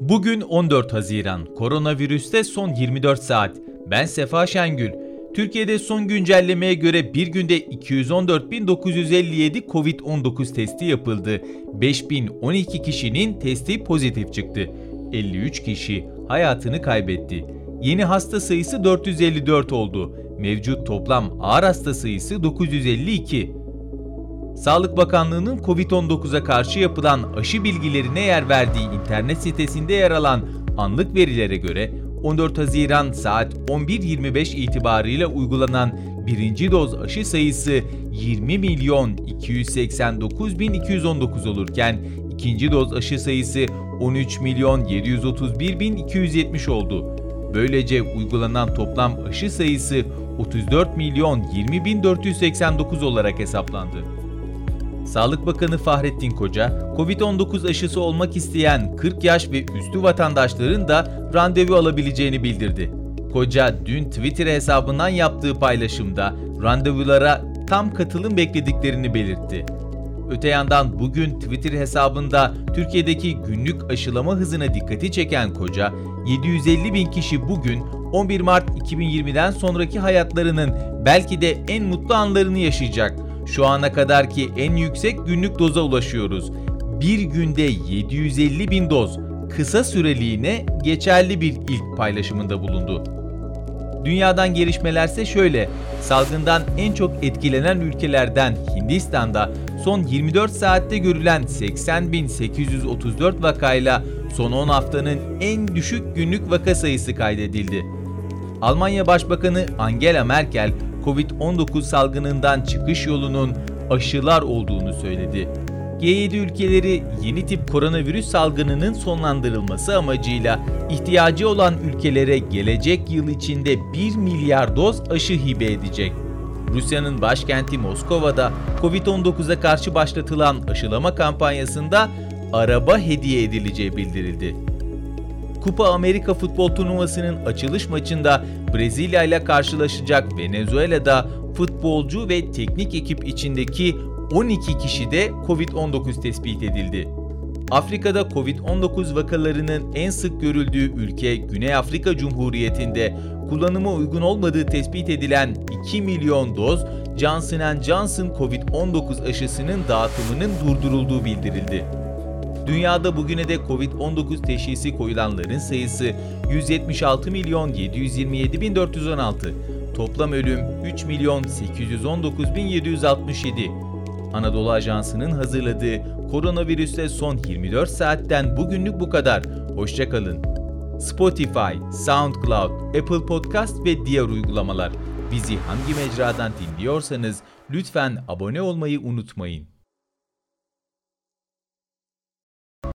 Bugün 14 Haziran. Koronavirüste son 24 saat. Ben Sefa Şengül. Türkiye'de son güncellemeye göre bir günde 214.957 COVID-19 testi yapıldı. 5.012 kişinin testi pozitif çıktı. 53 kişi hayatını kaybetti. Yeni hasta sayısı 454 oldu. Mevcut toplam ağır hasta sayısı 952. Sağlık Bakanlığı'nın COVID-19'a karşı yapılan aşı bilgilerine yer verdiği internet sitesinde yer alan anlık verilere göre 14 Haziran saat 11.25 itibarıyla uygulanan birinci doz aşı sayısı 20 milyon 289 bin 219 olurken ikinci doz aşı sayısı 13 milyon 731 bin 270 oldu. Böylece uygulanan toplam aşı sayısı 34 milyon 20 bin 489 olarak hesaplandı. Sağlık Bakanı Fahrettin Koca, Covid-19 aşısı olmak isteyen 40 yaş ve üstü vatandaşların da randevu alabileceğini bildirdi. Koca dün Twitter hesabından yaptığı paylaşımda randevulara tam katılım beklediklerini belirtti. Öte yandan bugün Twitter hesabında Türkiye'deki günlük aşılama hızına dikkati çeken Koca, 750 bin kişi bugün 11 Mart 2020'den sonraki hayatlarının belki de en mutlu anlarını yaşayacak şu ana kadarki en yüksek günlük doza ulaşıyoruz. Bir günde 750 bin doz kısa süreliğine geçerli bir ilk paylaşımında bulundu. Dünyadan gelişmelerse şöyle, salgından en çok etkilenen ülkelerden Hindistan'da son 24 saatte görülen 80.834 vakayla son 10 haftanın en düşük günlük vaka sayısı kaydedildi. Almanya Başbakanı Angela Merkel Covid-19 salgınından çıkış yolunun aşılar olduğunu söyledi. G7 ülkeleri yeni tip koronavirüs salgınının sonlandırılması amacıyla ihtiyacı olan ülkelere gelecek yıl içinde 1 milyar doz aşı hibe edecek. Rusya'nın başkenti Moskova'da Covid-19'a karşı başlatılan aşılama kampanyasında araba hediye edileceği bildirildi. Kupa Amerika futbol turnuvasının açılış maçında Brezilya ile karşılaşacak Venezuela'da futbolcu ve teknik ekip içindeki 12 kişi de Covid-19 tespit edildi. Afrika'da Covid-19 vakalarının en sık görüldüğü ülke Güney Afrika Cumhuriyeti'nde kullanıma uygun olmadığı tespit edilen 2 milyon doz Johnson Johnson Covid-19 aşısının dağıtımının durdurulduğu bildirildi. Dünyada bugüne de Covid-19 teşhisi koyulanların sayısı 176 milyon 727 bin 416. Toplam ölüm 3 milyon 819 bin 767. Anadolu Ajansı'nın hazırladığı koronavirüste son 24 saatten bugünlük bu kadar. Hoşçakalın. Spotify, SoundCloud, Apple Podcast ve diğer uygulamalar. Bizi hangi mecradan dinliyorsanız lütfen abone olmayı unutmayın.